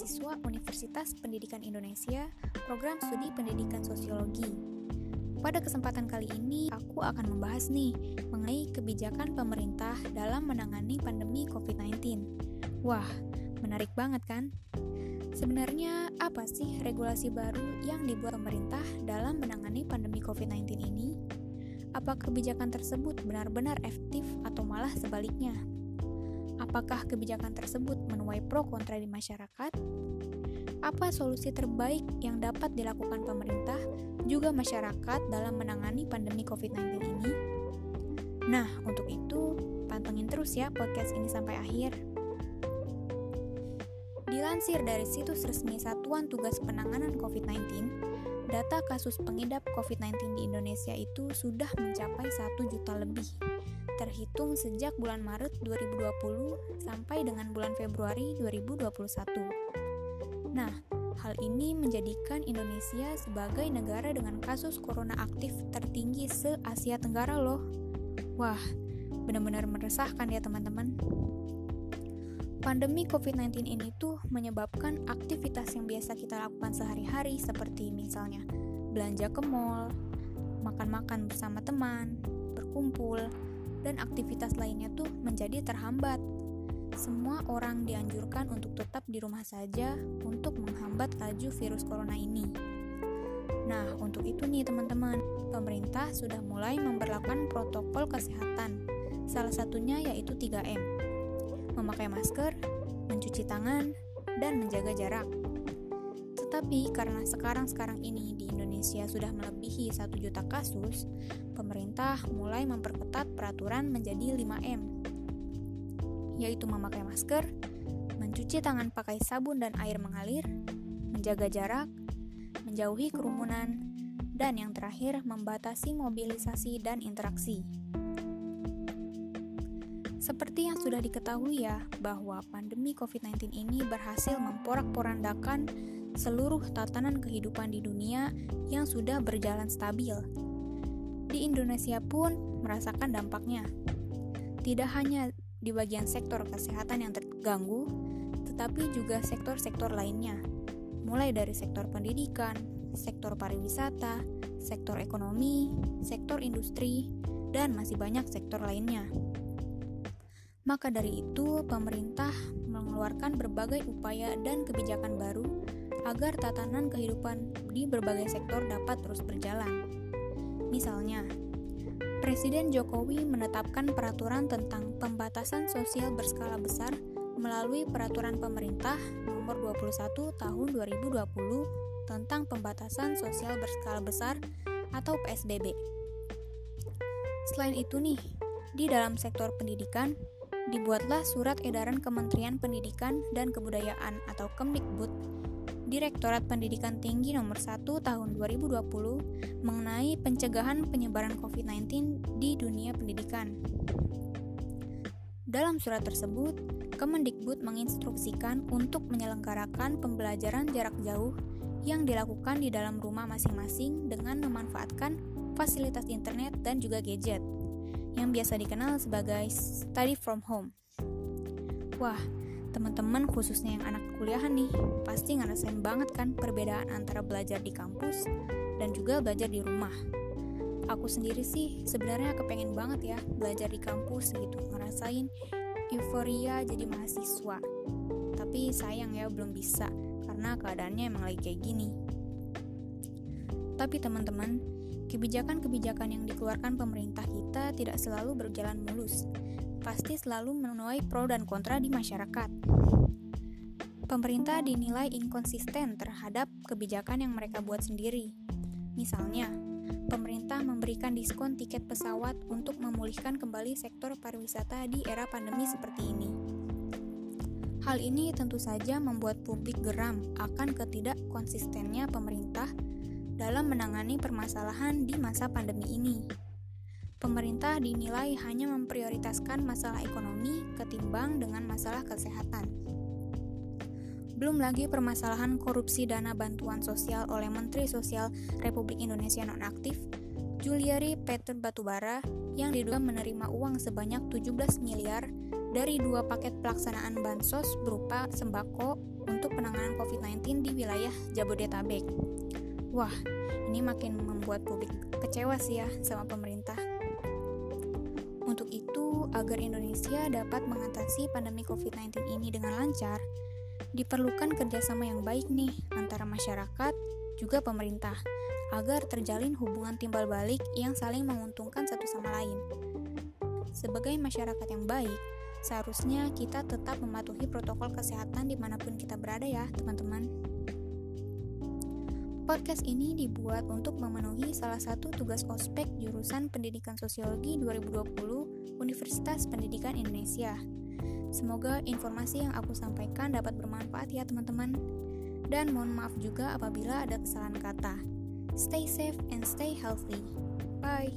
Universitas Pendidikan Indonesia, program studi pendidikan sosiologi. Pada kesempatan kali ini, aku akan membahas nih mengenai kebijakan pemerintah dalam menangani pandemi COVID-19. Wah, menarik banget kan? Sebenarnya apa sih regulasi baru yang dibuat pemerintah dalam menangani pandemi COVID-19 ini? Apa kebijakan tersebut benar-benar efektif atau malah sebaliknya? Apakah kebijakan tersebut menuai pro kontra di masyarakat? Apa solusi terbaik yang dapat dilakukan pemerintah juga masyarakat dalam menangani pandemi COVID-19 ini? Nah, untuk itu, pantengin terus ya podcast ini sampai akhir. Dilansir dari situs resmi Satuan Tugas Penanganan COVID-19, data kasus pengidap COVID-19 di Indonesia itu sudah mencapai 1 juta lebih terhitung sejak bulan Maret 2020 sampai dengan bulan Februari 2021. Nah, hal ini menjadikan Indonesia sebagai negara dengan kasus corona aktif tertinggi se-Asia Tenggara loh. Wah, benar-benar meresahkan ya teman-teman. Pandemi COVID-19 ini tuh menyebabkan aktivitas yang biasa kita lakukan sehari-hari seperti misalnya belanja ke mall, makan-makan bersama teman, berkumpul, dan aktivitas lainnya tuh menjadi terhambat. Semua orang dianjurkan untuk tetap di rumah saja untuk menghambat laju virus corona ini. Nah, untuk itu nih teman-teman, pemerintah sudah mulai memperlakukan protokol kesehatan. Salah satunya yaitu 3M. Memakai masker, mencuci tangan, dan menjaga jarak. Tetapi karena sekarang-sekarang ini di Indonesia sudah melebihi 1 juta kasus, pemerintah mulai memperketat peraturan menjadi 5M, yaitu memakai masker, mencuci tangan pakai sabun dan air mengalir, menjaga jarak, menjauhi kerumunan, dan yang terakhir membatasi mobilisasi dan interaksi. Seperti yang sudah diketahui ya, bahwa pandemi COVID-19 ini berhasil memporak-porandakan seluruh tatanan kehidupan di dunia yang sudah berjalan stabil. Di Indonesia pun merasakan dampaknya. Tidak hanya di bagian sektor kesehatan yang terganggu, tetapi juga sektor-sektor lainnya, mulai dari sektor pendidikan, sektor pariwisata, sektor ekonomi, sektor industri, dan masih banyak sektor lainnya. Maka dari itu, pemerintah mengeluarkan berbagai upaya dan kebijakan baru agar tatanan kehidupan di berbagai sektor dapat terus berjalan. Misalnya, Presiden Jokowi menetapkan peraturan tentang pembatasan sosial berskala besar melalui peraturan pemerintah nomor 21 tahun 2020 tentang pembatasan sosial berskala besar atau PSBB. Selain itu nih, di dalam sektor pendidikan dibuatlah surat edaran Kementerian Pendidikan dan Kebudayaan atau Kemdikbud Direktorat Pendidikan Tinggi Nomor 1 Tahun 2020 mengenai pencegahan penyebaran COVID-19 di dunia pendidikan. Dalam surat tersebut, Kemendikbud menginstruksikan untuk menyelenggarakan pembelajaran jarak jauh yang dilakukan di dalam rumah masing-masing dengan memanfaatkan fasilitas internet dan juga gadget yang biasa dikenal sebagai study from home. Wah, teman-teman khususnya yang anak kuliahan nih pasti ngerasain banget kan perbedaan antara belajar di kampus dan juga belajar di rumah. Aku sendiri sih sebenarnya kepengen banget ya belajar di kampus gitu, ngerasain euforia jadi mahasiswa. Tapi sayang ya belum bisa karena keadaannya emang lagi kayak gini. Tapi teman-teman, kebijakan-kebijakan yang dikeluarkan pemerintah kita tidak selalu berjalan mulus pasti selalu menuai pro dan kontra di masyarakat. Pemerintah dinilai inkonsisten terhadap kebijakan yang mereka buat sendiri. Misalnya, pemerintah memberikan diskon tiket pesawat untuk memulihkan kembali sektor pariwisata di era pandemi seperti ini. Hal ini tentu saja membuat publik geram akan ketidakkonsistennya pemerintah dalam menangani permasalahan di masa pandemi ini pemerintah dinilai hanya memprioritaskan masalah ekonomi ketimbang dengan masalah kesehatan. Belum lagi permasalahan korupsi dana bantuan sosial oleh Menteri Sosial Republik Indonesia nonaktif, Juliari Peter Batubara, yang diduga menerima uang sebanyak 17 miliar dari dua paket pelaksanaan bansos berupa sembako untuk penanganan COVID-19 di wilayah Jabodetabek. Wah, ini makin membuat publik kecewa sih ya sama pemerintah. Untuk itu, agar Indonesia dapat mengatasi pandemi COVID-19 ini dengan lancar, diperlukan kerjasama yang baik nih antara masyarakat juga pemerintah agar terjalin hubungan timbal balik yang saling menguntungkan satu sama lain. Sebagai masyarakat yang baik, seharusnya kita tetap mematuhi protokol kesehatan di mana pun kita berada ya teman-teman. Podcast ini dibuat untuk memenuhi salah satu tugas ospek jurusan Pendidikan Sosiologi 2020 Universitas Pendidikan Indonesia. Semoga informasi yang aku sampaikan dapat bermanfaat ya teman-teman. Dan mohon maaf juga apabila ada kesalahan kata. Stay safe and stay healthy. Bye.